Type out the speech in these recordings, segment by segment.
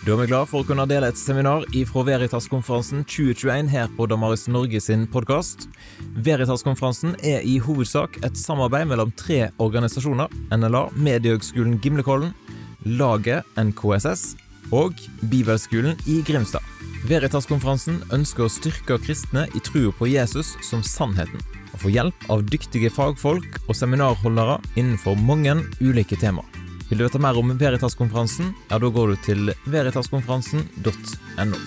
Da er vi glad for å kunne dele et seminar ifra Veritas-konferansen 2021 her på Damaris Norge sin podkast. Veritas-konferansen er i hovedsak et samarbeid mellom tre organisasjoner. NLA, Mediehøgskolen Gimlekollen, Laget NKSS og Bibelskolen i Grimstad. Veritas-konferansen ønsker å styrke kristne i trua på Jesus som sannheten, og få hjelp av dyktige fagfolk og seminarholdere innenfor mange ulike temaer. Vil du vite mer om Veritas-konferansen, ja, da går du til veritaskonferansen.no.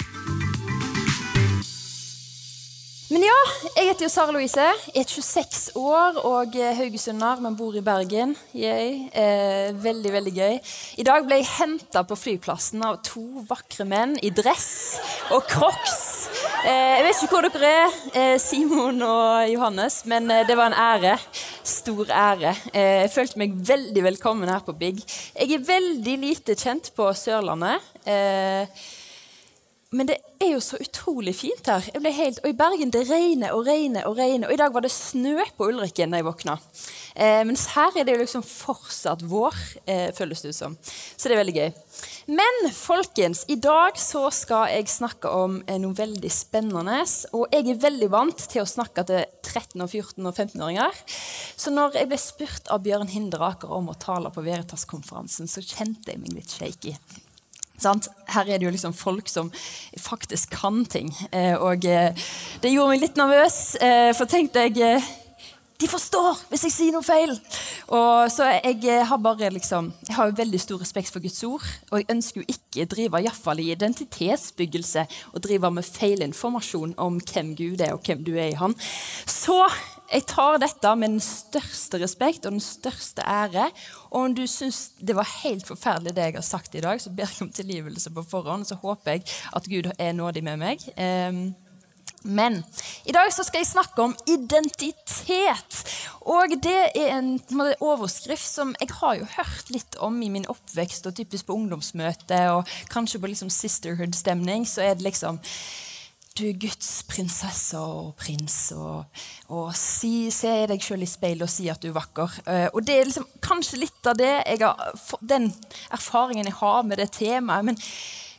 Men ja, jeg heter jo Sara Louise, er 26 år og haugesunder, men bor i Bergen. Yay. Eh, veldig, veldig gøy. I dag ble jeg henta på flyplassen av to vakre menn i dress og crocs. Eh, jeg vet ikke hvor dere er, eh, Simon og Johannes, men eh, det var en ære. Stor ære. Eh, jeg følte meg veldig velkommen her på Big. Jeg er veldig lite kjent på Sørlandet. Eh, men det er jo så utrolig fint her. Jeg ble helt, og I Bergen det regner og regner og regner. Og i dag var det snø på Ulrikken da jeg våkna. Eh, mens her er det jo liksom fortsatt vår, eh, føles det ut som. Så det er veldig gøy. Men folkens, i dag så skal jeg snakke om eh, noe veldig spennende. Og jeg er veldig vant til å snakke til 13-, og 14- og 15-åringer. Så når jeg ble spurt av Bjørn Hinderaker om å tale på Veritas-konferansen, så kjente jeg meg litt shaky. Her er det jo liksom folk som faktisk kan ting. Eh, og eh, det gjorde meg litt nervøs, eh, for tenkte jeg eh, De forstår hvis jeg sier noe feil! Og så jeg eh, har bare liksom Jeg har jo veldig stor respekt for Guds ord, og jeg ønsker jo ikke drive i, i identitetsbyggelse og drive med feilinformasjon om hvem Gud er, og hvem du er i Han. Så jeg tar dette med den største respekt og den største ære. Og om du syns det var helt forferdelig det jeg har sagt i dag, så ber jeg om tilgivelse på forhånd. Så håper jeg at Gud er nådig med meg. Um, men i dag skal jeg snakke om identitet. Og det er en overskrift som jeg har jo hørt litt om i min oppvekst, og typisk på ungdomsmøte og kanskje på liksom sisterhood-stemning. Så er det liksom du er Guds prinsesse og prins, og, og si, se deg sjøl i speilet og si at du er vakker. Uh, og det er liksom kanskje litt av det jeg har, den erfaringen jeg har med det temaet. men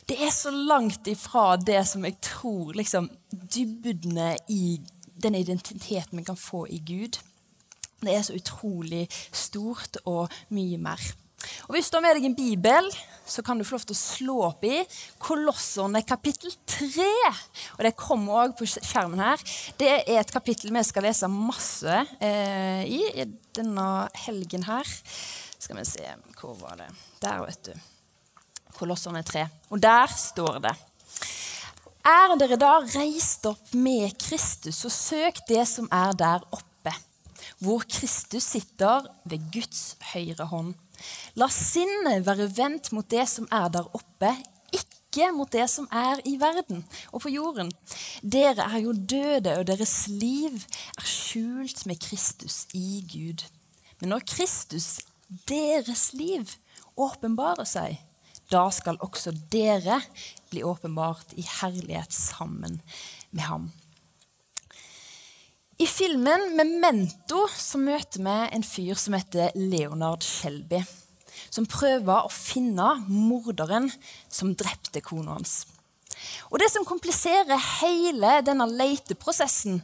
det er så langt ifra det som jeg tror liksom, dybdene i den identiteten vi kan få i Gud. Det er så utrolig stort og mye mer. Og Hvis du har med deg en bibel, så kan du få lov til å slå opp i Kolosserne kapittel 3. Og Det kommer òg på skjermen her. Det er et kapittel vi skal lese masse eh, i, denne helgen her. Skal vi se Hvor var det? Der, vet du. Kolosserne 3. Og der står det Er dere da reist opp med Kristus, og søk det som er der oppe, hvor Kristus sitter ved Guds høyre hånd. La sinnet være vendt mot det som er der oppe, ikke mot det som er i verden og på jorden. Dere er jo døde, og deres liv er skjult med Kristus i Gud. Men når Kristus, deres liv, åpenbarer seg, da skal også dere bli åpenbart i herlighet sammen med ham. I filmen Memento så møter vi en fyr som heter Leonard Shelby. Som prøver å finne morderen som drepte kona hans. Og Det som kompliserer hele denne leteprosessen,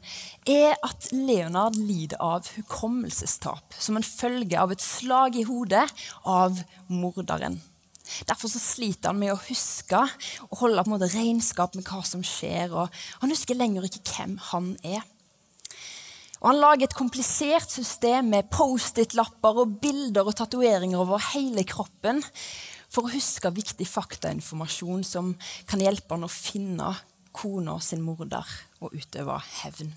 er at Leonard lider av hukommelsestap som en følge av et slag i hodet av morderen. Derfor så sliter han med å huske og holde på en måte regnskap med hva som skjer. og Han husker lenger ikke hvem han er. Og Han lager et komplisert system med Post-It-lapper og bilder og tatoveringer over hele kroppen for å huske viktig faktainformasjon som kan hjelpe han å finne kona sin morder og utøve hevn.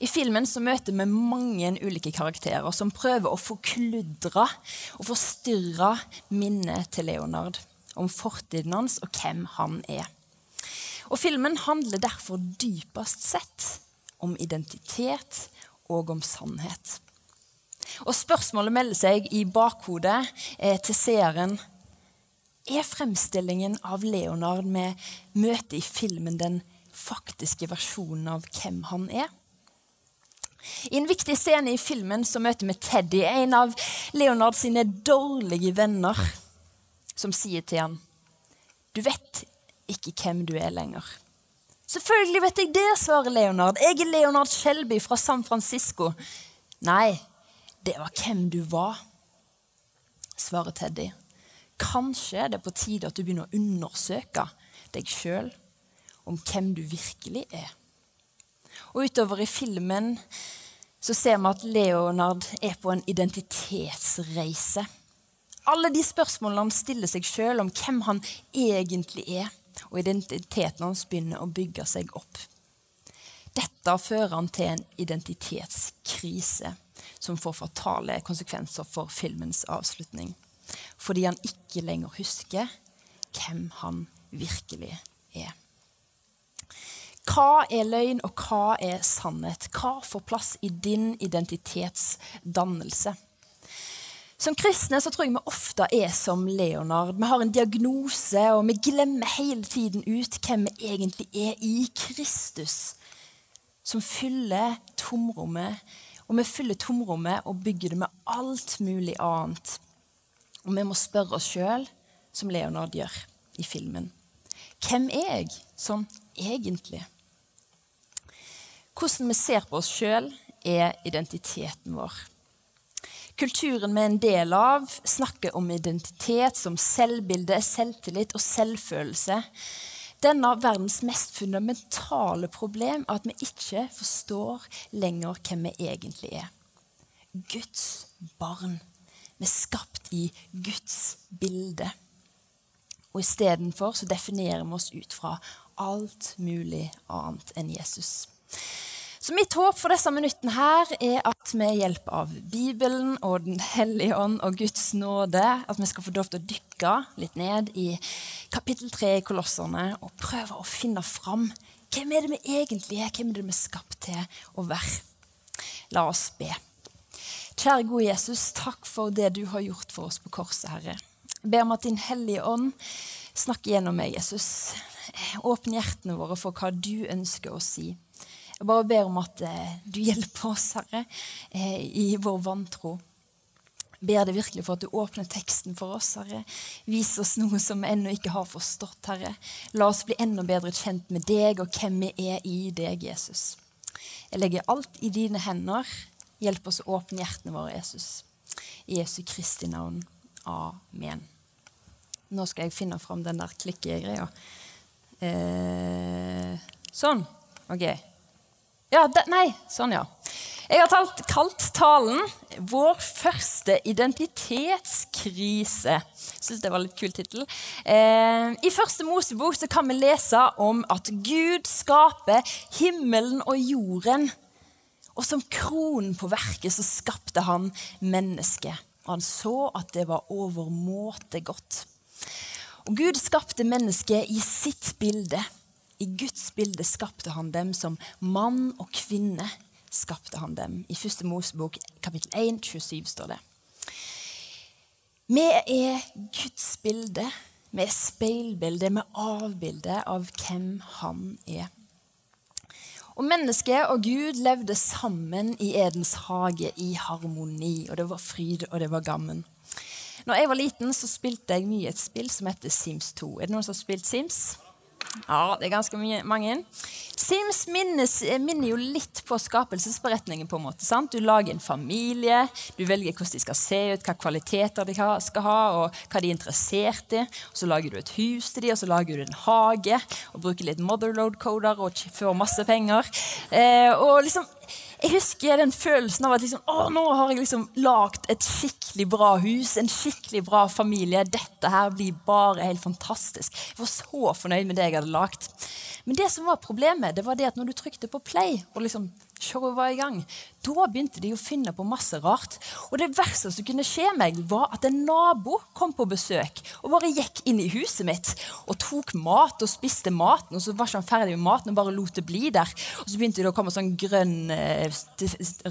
I filmen så møter vi mange ulike karakterer som prøver å forkludre og forstyrre minnet til Leonard om fortiden hans og hvem han er. Og Filmen handler derfor dypest sett om identitet og om sannhet. Og Spørsmålet melder seg i bakhodet eh, til seeren. Er fremstillingen av Leonard vi møter i filmen den faktiske versjonen av hvem han er? I en viktig scene i filmen så møter vi Teddy, en av Leonard sine dårlige venner, som sier til han Du vet ikke hvem du er lenger. Selvfølgelig vet jeg det, svarer Leonard. Jeg er Leonard Shelby fra San Francisco. Nei, det var hvem du var, svarer Teddy. Kanskje det er på tide at du begynner å undersøke deg sjøl om hvem du virkelig er. Og utover i filmen så ser vi at Leonard er på en identitetsreise. Alle de spørsmålene han stiller seg sjøl om hvem han egentlig er, og identiteten hans begynner å bygge seg opp. Dette fører han til en identitetskrise som får fatale konsekvenser for filmens avslutning. Fordi han ikke lenger husker hvem han virkelig er. Hva er løgn, og hva er sannhet? Hva får plass i din identitetsdannelse? Som kristne så tror jeg vi ofte er som Leonard. Vi har en diagnose, og vi glemmer hele tiden ut hvem vi egentlig er i Kristus. Som fyller tomrommet. Og vi fyller tomrommet og bygger det med alt mulig annet. Og vi må spørre oss sjøl, som Leonard gjør i filmen. Hvem er jeg sånn egentlig? Hvordan vi ser på oss sjøl, er identiteten vår. Kulturen vi er en del av, snakker om identitet som selvbilde, selvtillit og selvfølelse. Denne verdens mest fundamentale problem er at vi ikke forstår lenger hvem vi egentlig er. Guds barn. Vi er skapt i Guds bilde. Og istedenfor definerer vi oss ut fra alt mulig annet enn Jesus. Så mitt håp for disse minuttene her er at med hjelp av Bibelen og Den hellige ånd og Guds nåde, at vi skal få lov til å dykke litt ned i kapittel 3 i Kolosserne og prøve å finne fram hvem er det vi egentlig er, hvem er det vi er skapt til å være. La oss be. Kjære gode Jesus, takk for det du har gjort for oss på korset, Herre. Jeg ber om at Din hellige ånd snakker gjennom meg, Jesus. Åpne hjertene våre for hva du ønsker å si. Jeg bare ber om at eh, du hjelper oss, Herre, eh, i vår vantro. Jeg ber deg virkelig for at du åpner teksten for oss, Herre. Vis oss noe som vi ennå ikke har forstått, Herre. La oss bli enda bedre kjent med deg og hvem vi er i deg, Jesus. Jeg legger alt i dine hender. Hjelp oss å åpne hjertene våre, Jesus. I Jesu Kristi navn. Amen. Nå skal jeg finne fram den der klikkegreia. Eh, sånn. OK. Ja, de, nei, sånn, ja. Jeg har talt, kalt talen 'Vår første identitetskrise'. Syns det var litt kul tittel. Eh, I første Mosebok kan vi lese om at Gud skaper himmelen og jorden. Og som kronen på verket så skapte han mennesket. Og han så at det var overmåte godt. Og Gud skapte mennesket i sitt bilde. I Guds bilde skapte han dem som mann og kvinne. skapte han dem. I første Mosebok kapittel 1, 27 står det. Vi er Guds bilde. Vi er speilbilde, vi er avbilde av hvem han er. Og Mennesket og Gud levde sammen i Edens hage i harmoni. Og det var fryd, og det var gammen. Når jeg var liten, så spilte jeg mye et spill som heter Sims 2. Er det noen som har spilt Sims? Ja, det er ganske mange. Sims minnes, minner jo litt på skapelsesberetningen. på en måte, sant? Du lager en familie, du velger hvordan de skal se ut, hva kvaliteter de skal ha, og hva de er interessert i. Så lager du et hus til dem, og så lager du en hage, og bruker litt motherload-koder og får masse penger. Eh, og liksom, jeg husker den følelsen av at liksom, å, nå har jeg liksom lagd et skikkelig bra hus, en skikkelig bra familie. Dette her blir bare helt fantastisk. Jeg var så fornøyd med det jeg hadde lagd. Men det som var problemet, det var det at når du trykte på play, og liksom showet var i gang, da begynte de å finne på masse rart. Og det verste som kunne skje meg, var at en nabo kom på besøk og bare gikk inn i huset mitt og tok mat og spiste maten. Og så var ikke han ferdig med maten og bare lot det bli der. Og så begynte det å komme sånn grønn eh,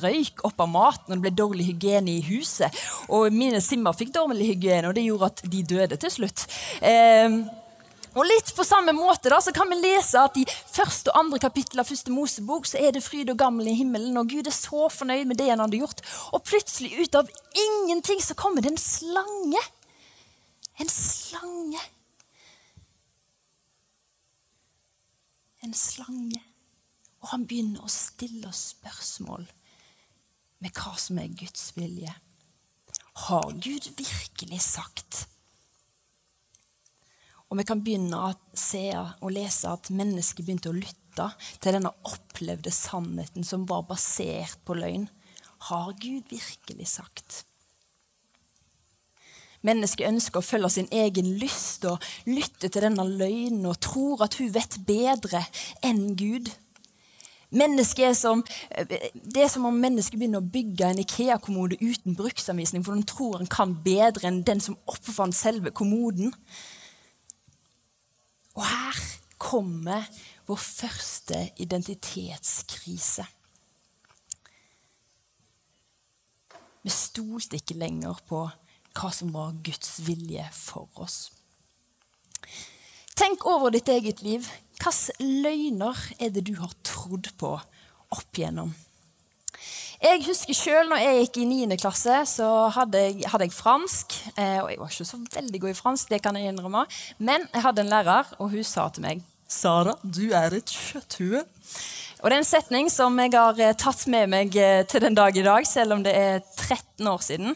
røyk opp av maten, og det ble dårlig hygiene i huset. Og mine simmer fikk dårlig hygiene, og det gjorde at de døde til slutt. Eh, og litt på samme måte da, så kan vi lese at i første og andre kapittel av første Mosebok så er det fryd og gammel i himmelen, og Gud er så fornøyd med det han hadde gjort. Og plutselig, ut av ingenting, så kommer det en slange. En slange. en slange. Og han begynner å stille oss spørsmål med hva som er Guds vilje. Har Gud virkelig sagt? Og vi kan begynne å se og lese at mennesket begynte å lytte til denne opplevde sannheten som var basert på løgn. Har Gud virkelig sagt? Mennesket ønsker å følge sin egen lyst og lytte til denne løgnen og tror at hun vet bedre enn Gud. Mennesket er som, det er som om mennesket begynner å bygge en Ikea-kommode uten bruksanvisning, for de tror han kan bedre enn den som oppfant selve kommoden. Og her kommer vår første identitetskrise. Vi stolte ikke lenger på hva som var Guds vilje for oss. Tenk over ditt eget liv. Hvilke løgner er det du har trodd på opp igjennom? Jeg husker selv når jeg gikk i 9. klasse, så hadde jeg, hadde jeg fransk. Eh, og jeg var ikke så veldig god i fransk, det kan jeg innrømme. Men jeg hadde en lærer, og hun sa til meg Sara, du er et kjøtthue. Og det er en setning som jeg har eh, tatt med meg eh, til den dag i dag, selv om det er 13 år siden.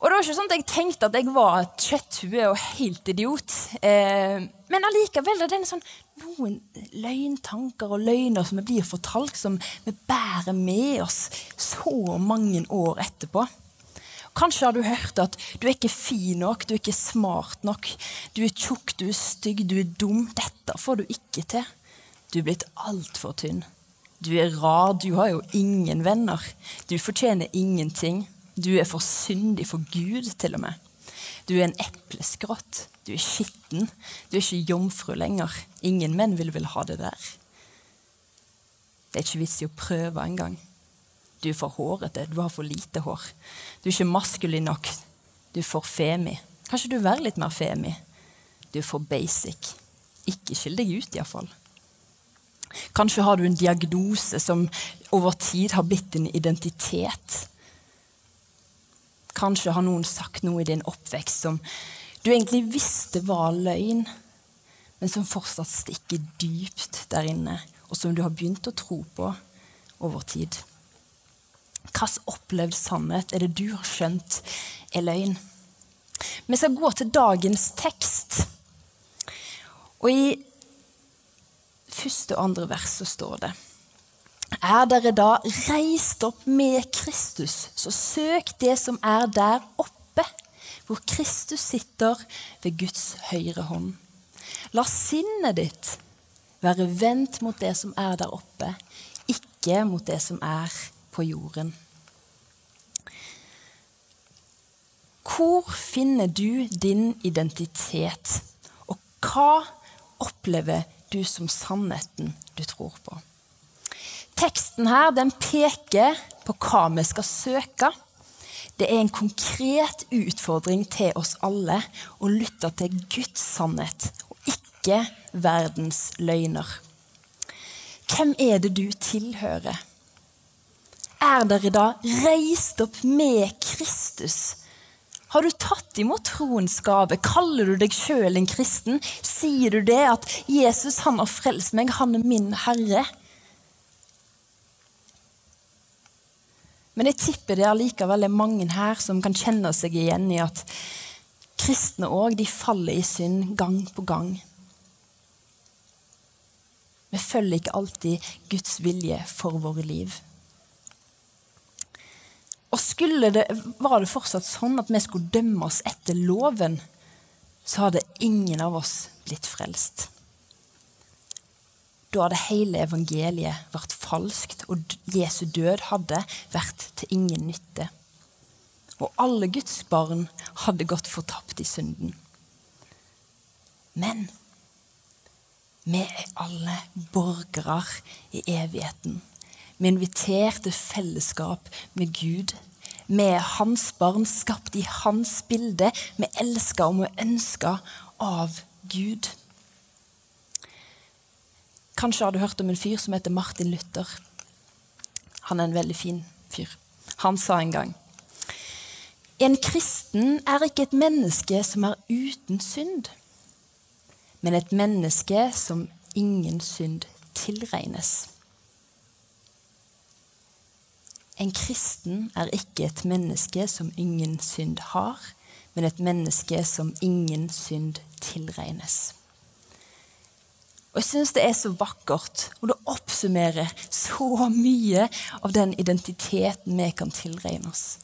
Og det var ikke sånn at jeg tenkte at jeg var et kjøtthue og helt idiot. Eh, men allikevel er det sånn, noen løgntanker og løgner som vi blir fortalt, som vi bærer med oss så mange år etterpå. Kanskje har du hørt at du er ikke fin nok, du er ikke smart nok, du er tjukk, du er stygg, du er dum. Dette får du ikke til. Du er blitt altfor tynn. Du er rar, du har jo ingen venner. Du fortjener ingenting. Du er for syndig for Gud, til og med. Du er en epleskrott. Du er skitten. Du er ikke jomfru lenger. Ingen menn vil vel ha det der. Det er ikke vits i å prøve engang. Du er for hårete. Du har for lite hår. Du er ikke maskulin nok. Du er for femi. Kanskje du være litt mer femi? Du er for basic. Ikke skill deg ut, iallfall. Kanskje har du en diagnose som over tid har blitt din identitet. Kanskje har noen sagt noe i din oppvekst som du egentlig visste var løgn, men som fortsatt stikker dypt der inne, og som du har begynt å tro på over tid. Hvilken opplevd sannhet er det du har skjønt er løgn? Vi skal gå til dagens tekst. Og i første og andre vers så står det er dere da reist opp med Kristus, så søk det som er der oppe, hvor Kristus sitter ved Guds høyre hånd. La sinnet ditt være vendt mot det som er der oppe, ikke mot det som er på jorden. Hvor finner du din identitet, og hva opplever du som sannheten du tror på? Teksten her den peker på hva vi skal søke. Det er en konkret utfordring til oss alle å lytte til Guds sannhet, og ikke verdens løgner. Hvem er det du tilhører? Er dere da reist opp med Kristus? Har du tatt imot troens gave? Kaller du deg sjøl en kristen? Sier du det at Jesus han har frelst meg, han er min herre? Men jeg tipper det er likevel mange her som kan kjenne seg igjen i at kristne òg, de faller i synd gang på gang. Vi følger ikke alltid Guds vilje for våre liv. Og det, var det fortsatt sånn at vi skulle dømme oss etter loven, så hadde ingen av oss blitt frelst. Da hadde hele evangeliet vært falskt, og Jesu død hadde vært til ingen nytte. Og alle Guds barn hadde gått fortapt i synden. Men vi er alle borgere i evigheten. Vi er invitert til fellesskap med Gud. Vi er hans barn, skapt i hans bilde. Vi elsker og vi ønsker av Gud. Kanskje har du hørt om en fyr som heter Martin Luther. Han er en veldig fin fyr. Han sa en gang En kristen er ikke et menneske som er uten synd, men et menneske som ingen synd tilregnes. En kristen er ikke et menneske som ingen synd har, men et menneske som ingen synd tilregnes. Og Jeg syns det er så vakkert, og det oppsummerer så mye av den identiteten vi kan tilregne oss.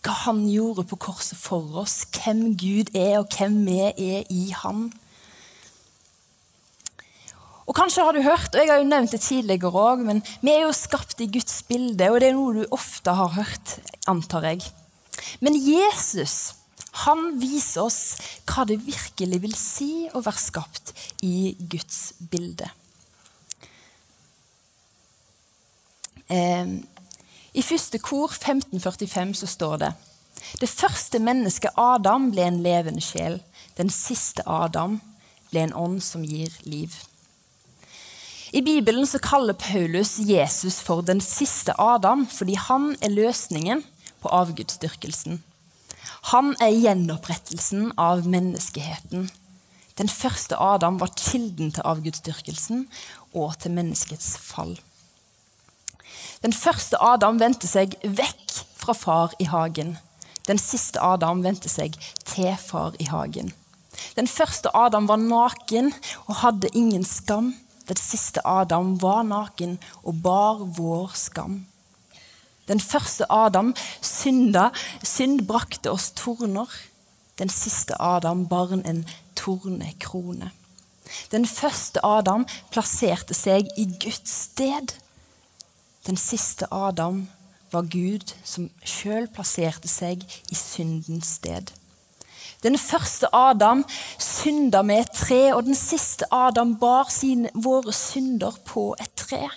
Hva han gjorde på korset for oss, hvem Gud er, og hvem vi er i Han. Og Kanskje har du hørt, og jeg har jo nevnt det tidligere òg, men vi er jo skapt i Guds bilde, og det er noe du ofte har hørt, antar jeg. Men Jesus han viser oss hva det virkelig vil si å være skapt i Guds bilde. Eh, I første kor 1545 så står det det første mennesket Adam ble en levende sjel. Den siste Adam ble en ånd som gir liv. I Bibelen så kaller Paulus Jesus for den siste Adam fordi han er løsningen på avgudsdyrkelsen. Han er gjenopprettelsen av menneskeheten. Den første Adam var kilden til avgudsdyrkelsen og til menneskets fall. Den første Adam vendte seg vekk fra far i hagen. Den siste Adam vendte seg til far i hagen. Den første Adam var naken og hadde ingen skam. Den siste Adam var naken og bar vår skam. Den første Adam synda, synd brakte oss torner. Den siste Adam bar en tornekrone. Den første Adam plasserte seg i Guds sted. Den siste Adam var Gud som sjøl plasserte seg i syndens sted. Den første Adam synda med et tre, og den siste Adam bar sine, våre synder på et tre.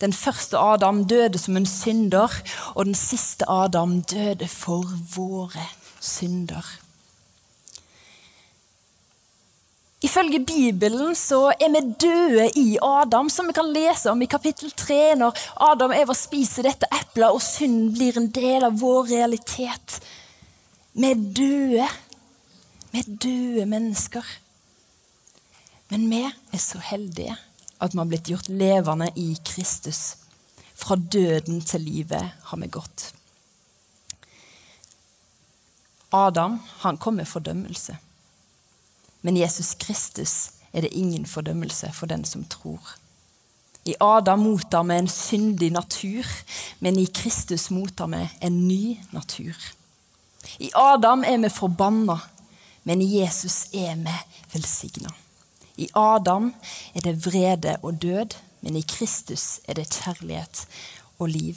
Den første Adam døde som en synder, og den siste Adam døde for våre synder. Ifølge Bibelen så er vi døde i Adam, som vi kan lese om i kapittel 3, når Adam og Eva spiser dette eplet, og synd blir en del av vår realitet. Vi er døde vi er døde mennesker. Men vi er så heldige at vi har blitt gjort levende i Kristus. Fra døden til livet har vi gått. Adam han kom med fordømmelse. Men Jesus Kristus er det ingen fordømmelse for den som tror. I Adam mottar vi en syndig natur, men i Kristus mottar vi en ny natur. I Adam er vi forbanna, men i Jesus er vi velsigna. I Adam er det vrede og død, men i Kristus er det kjærlighet og liv.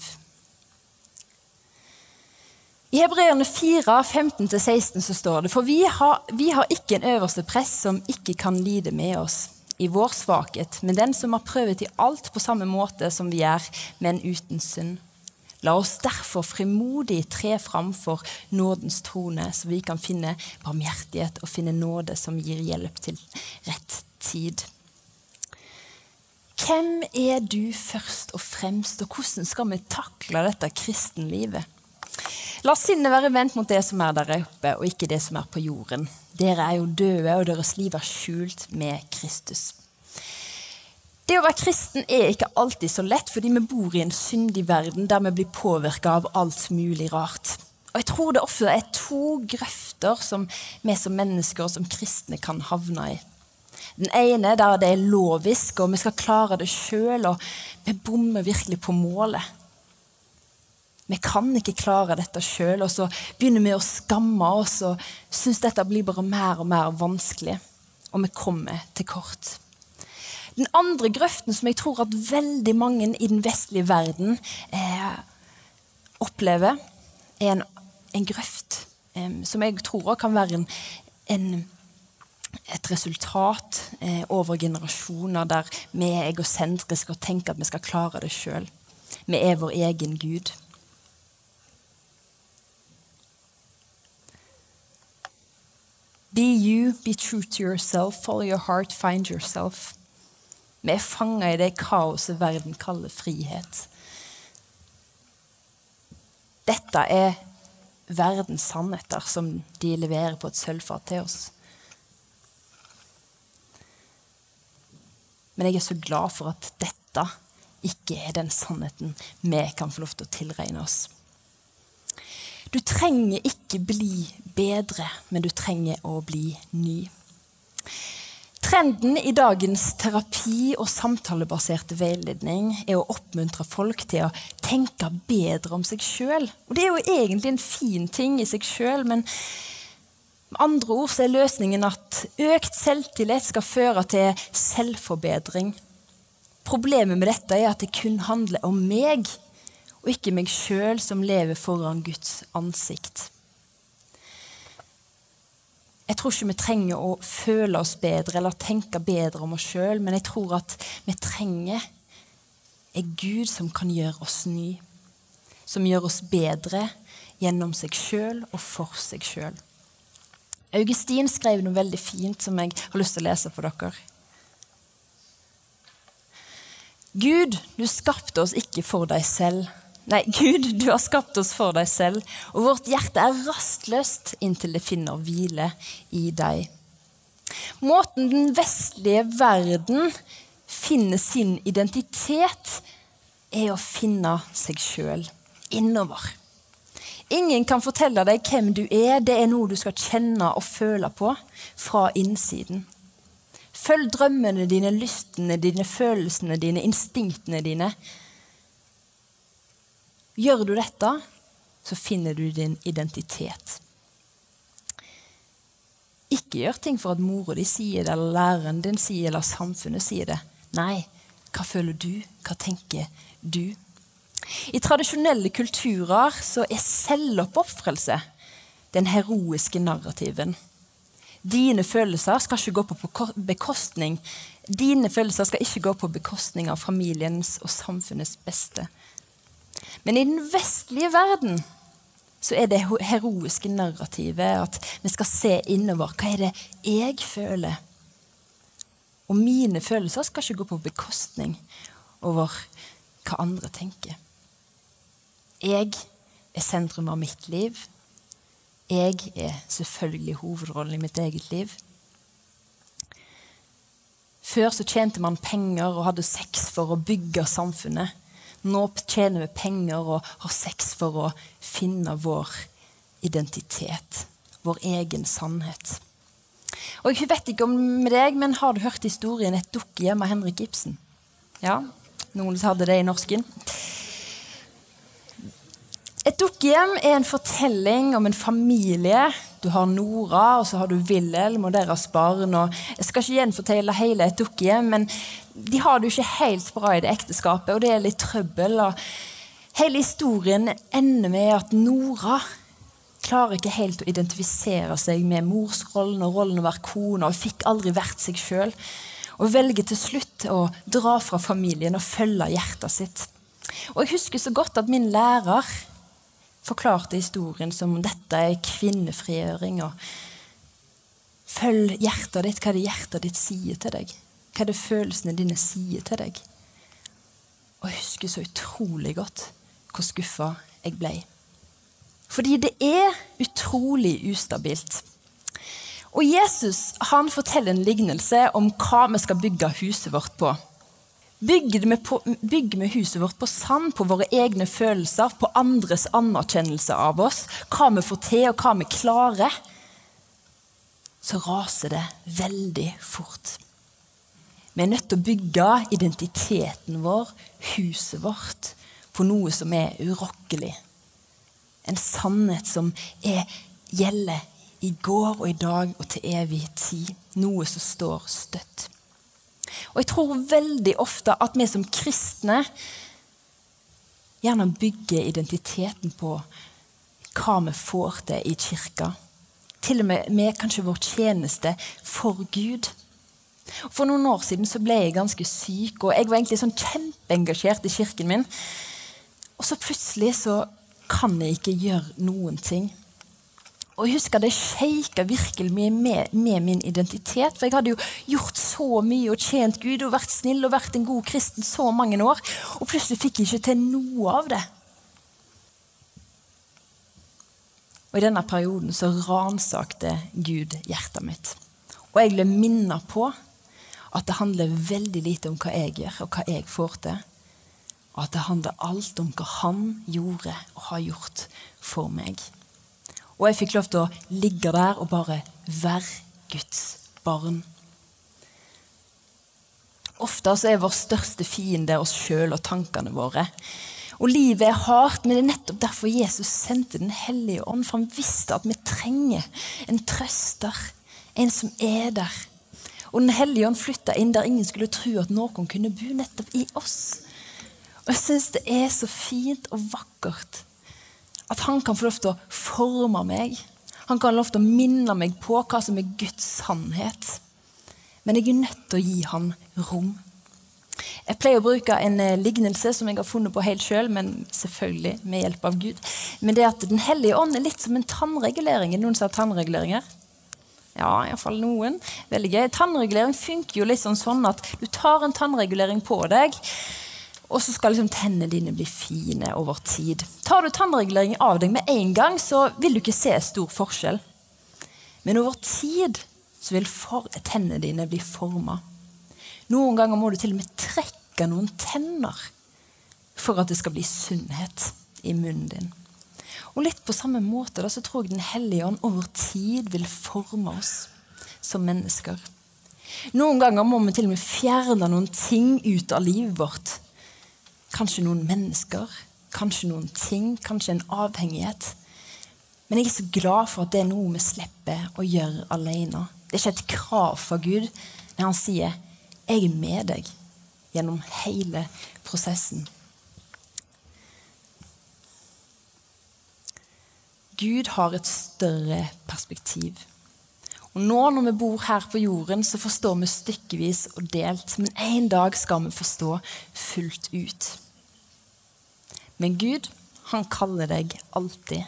I Hebreerne 4, 15-16 så står det For vi har, vi har ikke en øverste press som ikke kan lide med oss i vår svakhet, men den som har prøvet i alt på samme måte som vi er, men uten synd. La oss derfor frimodig tre fram for nådens trone, så vi kan finne barmhjertighet og finne nåde som gir hjelp til rett tid. Hvem er du først og fremst, og hvordan skal vi takle dette kristenlivet? La sinnet være vendt mot det som er der oppe, og ikke det som er på jorden. Dere er jo døde, og deres liv er skjult med Kristus. Det å være kristen er ikke alltid så lett, fordi vi bor i en syndig verden der vi blir påvirka av alt mulig rart. Og jeg tror det ofte er to grøfter som vi som mennesker og som kristne kan havne i. Den ene der det er lovisk, og vi skal klare det sjøl, og vi bommer virkelig på målet. Vi kan ikke klare dette sjøl, og så begynner vi å skamme oss og syns dette blir bare mer og mer vanskelig. Og vi kommer til kort. Den andre grøften som jeg tror at veldig mange i den vestlige verden eh, opplever, er en, en grøft eh, som jeg tror kan være en, en, et resultat eh, over generasjoner der vi er egosentriske og tenker at vi skal klare det sjøl. Vi er vår egen Gud. Be you, be true to yourself, follow your heart, find yourself. Vi er fanga i det kaoset verden kaller frihet. Dette er verdens sannheter som de leverer på et sølvfat til oss. Men jeg er så glad for at dette ikke er den sannheten vi kan få lov til å tilregne oss. Du trenger ikke bli bedre, men du trenger å bli ny. Trenden i dagens terapi og samtalebaserte veiledning er å oppmuntre folk til å tenke bedre om seg sjøl. Det er jo egentlig en fin ting i seg sjøl, men med andre ord så er løsningen at økt selvtillit skal føre til selvforbedring. Problemet med dette er at det kun handler om meg, og ikke meg sjøl som lever foran Guds ansikt. Jeg tror ikke vi trenger å føle oss bedre eller tenke bedre om oss sjøl, men jeg tror at vi trenger en Gud som kan gjøre oss ny. Som gjør oss bedre gjennom seg sjøl og for seg sjøl. Augustin skrev noe veldig fint som jeg har lyst til å lese for dere. Gud, du skapte oss ikke for deg selv Nei, Gud, du har skapt oss for deg selv, og vårt hjerte er rastløst inntil det finner hvile i deg. Måten den vestlige verden finner sin identitet, er å finne seg sjøl innover. Ingen kan fortelle deg hvem du er, det er noe du skal kjenne og føle på fra innsiden. Følg drømmene dine, lystene dine, følelsene dine, instinktene dine. Gjør du dette, så finner du din identitet. Ikke gjør ting for at mora di sier det, eller læreren din sier det, eller samfunnet sier det. Nei, hva føler du? Hva tenker du? I tradisjonelle kulturer så er selvoppofrelse den heroiske narrativen. Dine følelser skal ikke gå på bekostning Dine følelser skal ikke gå på bekostning av familiens og samfunnets beste. Men i den vestlige verden så er det heroiske narrativet at vi skal se innover. Hva er det jeg føler? Og mine følelser skal ikke gå på bekostning over hva andre tenker. Jeg er sentrum av mitt liv. Jeg er selvfølgelig hovedrollen i mitt eget liv. Før så tjente man penger og hadde sex for å bygge samfunnet. Nå tjener vi penger og har sex for å finne vår identitet. Vår egen sannhet. Og jeg vet ikke om med deg, men Har du hørt historien 'Et dukkehjem' av Henrik Ibsen? Ja, noen hadde det i norsken. Et dukkehjem er en fortelling om en familie. Du har Nora og så har du Wilhelm og deres barn. Og jeg skal ikke gjenfortelle hele Et dukkehjem, men de har det jo ikke helt bra i det ekteskapet, og det er litt trøbbel. og Hele historien ender med at Nora klarer ikke helt å identifisere seg med morsrollen og rollen å være kone, og fikk aldri vært seg sjøl. Og velger til slutt å dra fra familien og følge hjertet sitt. Og Jeg husker så godt at min lærer forklarte historien som om dette er kvinnefrigjøring. og Følg hjertet ditt, hva det hjertet ditt sier til deg hva det følelsene dine sier til deg. Og jeg husker så utrolig godt hvor skuffa jeg ble. Fordi det er utrolig ustabilt. Og Jesus han forteller en lignelse om hva vi skal bygge huset vårt på. Bygger vi, huset vårt på sand, på våre egne følelser, på andres anerkjennelse av oss, hva vi får til, og hva vi klarer, så raser det veldig fort. Vi er nødt til å bygge identiteten vår, huset vårt, på noe som er urokkelig. En sannhet som er, gjelder i går og i dag og til evig tid. Noe som står støtt. Og jeg tror veldig ofte at vi som kristne gjerne bygger identiteten på hva vi får til i kirka. Til og med med kanskje vår tjeneste for Gud. For noen år siden så ble jeg ganske syk, og jeg var egentlig sånn kjempeengasjert i kirken min. Og så plutselig så kan jeg ikke gjøre noen ting. Og jeg husker det shaka virkelig mye med, med, min identitet. For jeg hadde jo gjort så mye og tjent Gud og vært snill og vært en god kristen så mange år. Og plutselig fikk jeg ikke til noe av det. Og i denne perioden så ransakte Gud hjertet mitt. Og jeg ble minnet på at det handler veldig lite om hva jeg gjør, og hva jeg får til. Og at det handler alt om hva han gjorde og har gjort for meg. Og jeg fikk lov til å ligge der og bare være Guds barn. Ofte er vår største fiende oss sjøl og tankene våre. Og livet er hardt, men det er nettopp derfor Jesus sendte Den hellige ånd. For han visste at vi trenger en trøster, en som er der. Og Den hellige ånd flytta inn der ingen skulle tro at noen kunne bo, nettopp i oss. Og jeg syns det er så fint og vakkert at han kan få lov til å forme meg. Han kan få lov til å minne meg på hva som er Guds sannhet. Men jeg er nødt til å gi han rom. Jeg pleier å bruke en eh, lignelse som jeg har funnet på helt sjøl, men selvfølgelig med hjelp av Gud. Men det at Den hellige ånd er litt som en tannregulering. Er noen som har tannreguleringer? Ja, iallfall noen. Veldig gøy. Tannregulering funker jo litt sånn at du tar en tannregulering på deg, og så skal liksom tennene dine bli fine over tid. Tar du tannregulering av deg med en gang, så vil du ikke se stor forskjell. Men over tid så vil tennene dine bli forma. Noen ganger må du til og med trekke noen tenner for at det skal bli sunnhet i munnen din. Og litt på samme måte da, så tror jeg Den hellige ånd over tid vil forme oss som mennesker. Noen ganger må vi til og med fjerne noen ting ut av livet vårt. Kanskje noen mennesker, kanskje noen ting, kanskje en avhengighet. Men jeg er så glad for at det er noe vi slipper å gjøre alene. Det er ikke et krav fra Gud når han sier jeg er med deg gjennom hele prosessen. Gud har et større perspektiv. Og Nå når vi bor her på jorden, så forstår vi stykkevis og delt. Men en dag skal vi forstå fullt ut. Men Gud, han kaller deg alltid.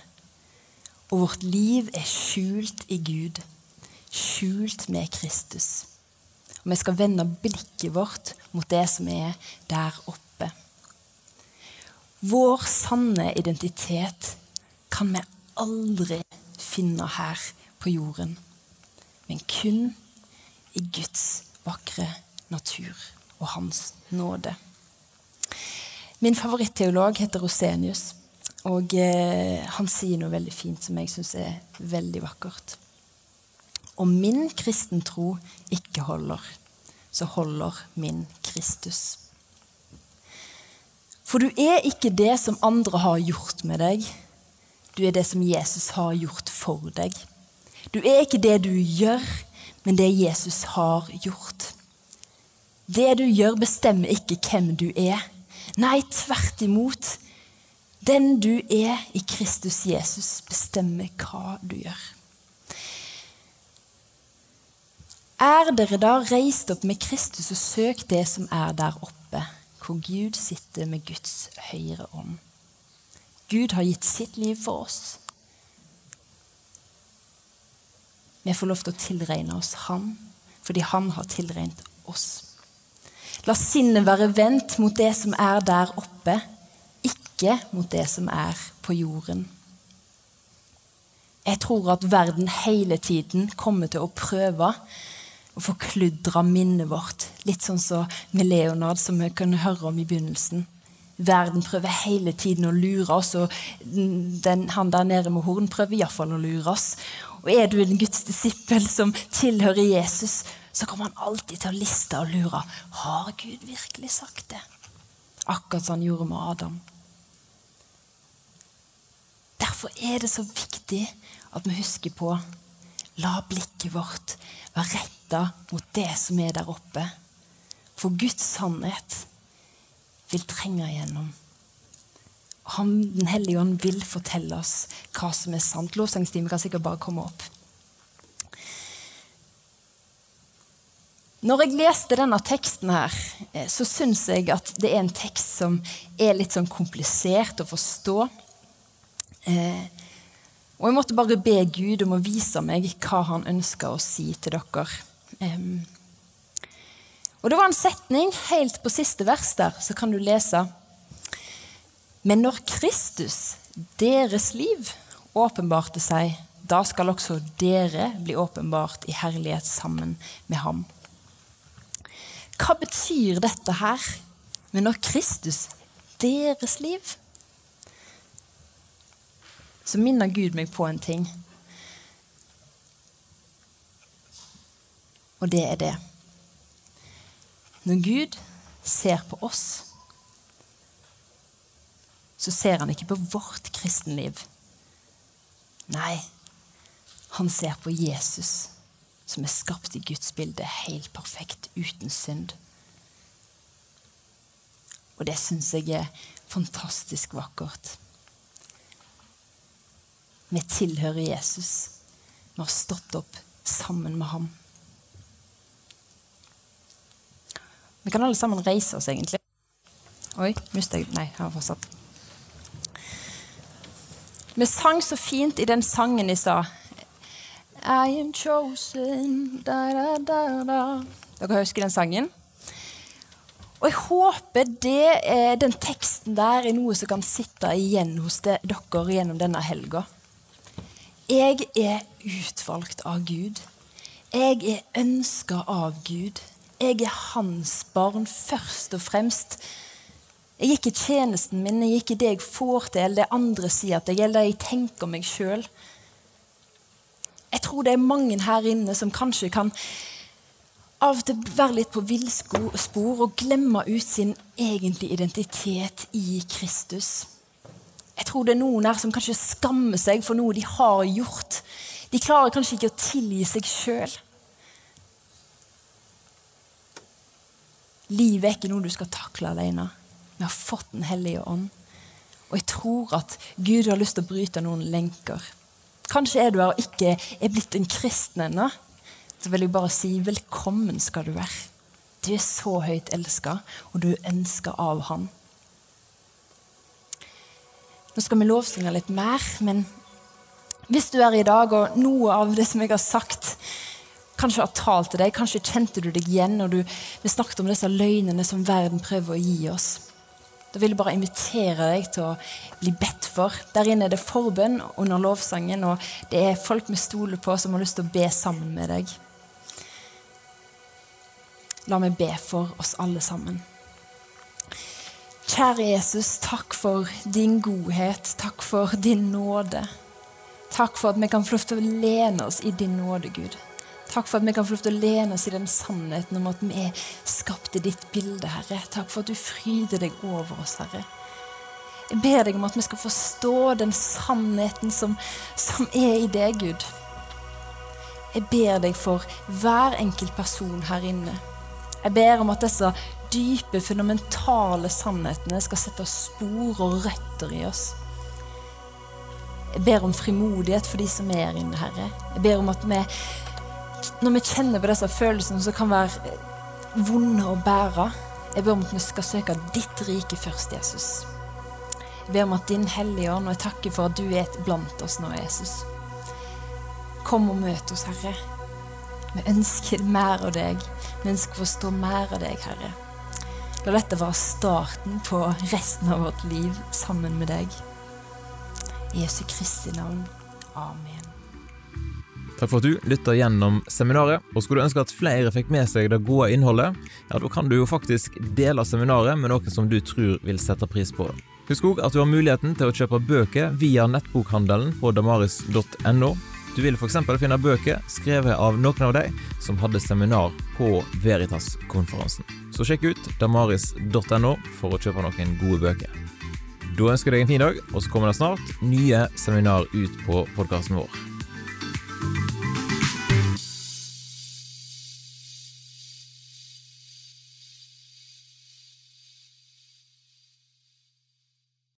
Og vårt liv er skjult i Gud. Skjult med Kristus. Og vi skal vende blikket vårt mot det som er der oppe. Vår sanne identitet kan vi aldri finne her på jorden, men kun i Guds vakre natur og Hans nåde. Min favoritteolog heter Rosenius, og eh, han sier noe veldig fint som jeg syns er veldig vakkert Om min kristentro ikke holder, så holder min Kristus. For du er ikke det som andre har gjort med deg. Du er det som Jesus har gjort for deg. Du er ikke det du gjør, men det Jesus har gjort. Det du gjør, bestemmer ikke hvem du er. Nei, tvert imot. Den du er i Kristus Jesus, bestemmer hva du gjør. Er dere da reist opp med Kristus og søk det som er der oppe, hvor Gud sitter med Guds høyre ånd? Gud har gitt sitt liv for oss. Vi får lov til å tilregne oss Han fordi han har tilregnet oss. La sinnet være vendt mot det som er der oppe, ikke mot det som er på jorden. Jeg tror at verden hele tiden kommer til å prøve å forkludre minnet vårt. Litt sånn som med Leonard, som vi kunne høre om i begynnelsen. Verden prøver hele tiden å lure oss, og den, han der nede med horn prøver iallfall å lure oss. Og er du en Guds disippel som tilhører Jesus, så kommer han alltid til å liste og lure. Har Gud virkelig sagt det? Akkurat som han gjorde med Adam. Derfor er det så viktig at vi husker på La blikket vårt være retta mot det som er der oppe. For Guds sannhet vil trenge igjennom. Han, Den hellige ånd vil fortelle oss hva som er sant. Lovsangstimen kan sikkert bare komme opp. Når jeg leste denne teksten, her, eh, så syns jeg at det er en tekst som er litt sånn komplisert å forstå. Eh, og jeg måtte bare be Gud om å vise meg hva han ønska å si til dere. Eh, og det var en setning helt på siste vers der, så kan du lese. Men når Kristus, deres liv, åpenbarte seg, da skal også dere bli åpenbart i herlighet sammen med ham. hva betyr dette her? Men når Kristus, deres liv Så minner Gud meg på en ting. Og det er det. Når Gud ser på oss, så ser han ikke på vårt kristenliv. Nei, han ser på Jesus, som er skapt i Guds bilde, helt perfekt, uten synd. Og det syns jeg er fantastisk vakkert. Vi tilhører Jesus. Vi har stått opp sammen med ham. Vi kan alle sammen reise oss, egentlig. Oi, mista jeg Nei, har fortsatt. Vi sang så fint i den sangen i stad. I am chosen da, da, da, da. Dere husker den sangen? Og jeg håper det er, den teksten der er noe som kan sitte igjen hos dere gjennom denne helga. Jeg er utvalgt av Gud. Jeg er ønska av Gud. Jeg er hans barn først og fremst. Jeg er ikke tjenesten min, jeg er ikke det jeg får til, eller det andre sier at jeg er, eller det jeg tenker meg sjøl. Jeg tror det er mange her inne som kanskje kan av og til være litt på villspor og glemme ut sin egentlige identitet i Kristus. Jeg tror det er noen her som kanskje skammer seg for noe de har gjort. De klarer kanskje ikke å tilgi seg sjøl. Livet er ikke noe du skal takle alene. Vi har fått Den hellige ånd. Og jeg tror at Gud har lyst til å bryte noen lenker. Kanskje er du her og ikke er blitt en kristen ennå. Så vil jeg bare si velkommen skal du være. Du er så høyt elska, og du er ønska av Han. Nå skal vi lovsynge litt mer, men hvis du er i dag, og noe av det som jeg har sagt, kanskje har talt til deg, kanskje kjente du deg igjen når du, vi snakket om disse løgnene som verden prøver å gi oss. Da vil jeg bare invitere deg til å bli bedt for. Der inne er det forbønn under lovsangen, og det er folk vi stoler på, som har lyst til å be sammen med deg. La meg be for oss alle sammen. Kjære Jesus, takk for din godhet. Takk for din nåde. Takk for at vi kan få lov til å lene oss i din nåde, Gud. Takk for at vi kan få lov til å lene oss i den sannheten om at vi er skapt i ditt bilde, Herre. Takk for at du fryder deg over oss, Herre. Jeg ber deg om at vi skal forstå den sannheten som, som er i deg, Gud. Jeg ber deg for hver enkelt person her inne. Jeg ber om at disse dype, fundamentale sannhetene skal sette spor og røtter i oss. Jeg ber om frimodighet for de som er inne, Herre. Jeg ber om at vi når vi kjenner på disse følelsene som kan være vonde å bære, jeg ber om at vi skal søke ditt rike først, Jesus. Jeg ber om at din Hellige Ånd, og jeg takker for at du er blant oss nå, Jesus. Kom og møt oss, Herre. Vi ønsker mer av deg. Vi ønsker å forstå mer av deg, Herre. La dette være starten på resten av vårt liv sammen med deg. I Jesu Kristi navn. Amen. Takk for at du lytta gjennom seminaret. Og skulle du ønske at flere fikk med seg det gode innholdet, ja, da kan du jo faktisk dele seminaret med noen som du tror vil sette pris på det. Husk òg at du har muligheten til å kjøpe bøker via nettbokhandelen på damaris.no. Du vil f.eks. finne bøker skrevet av noen av de som hadde seminar på Veritas-konferansen. Så sjekk ut damaris.no for å kjøpe noen gode bøker. Da ønsker jeg deg en fin dag, og så kommer det snart nye seminar ut på podkasten vår.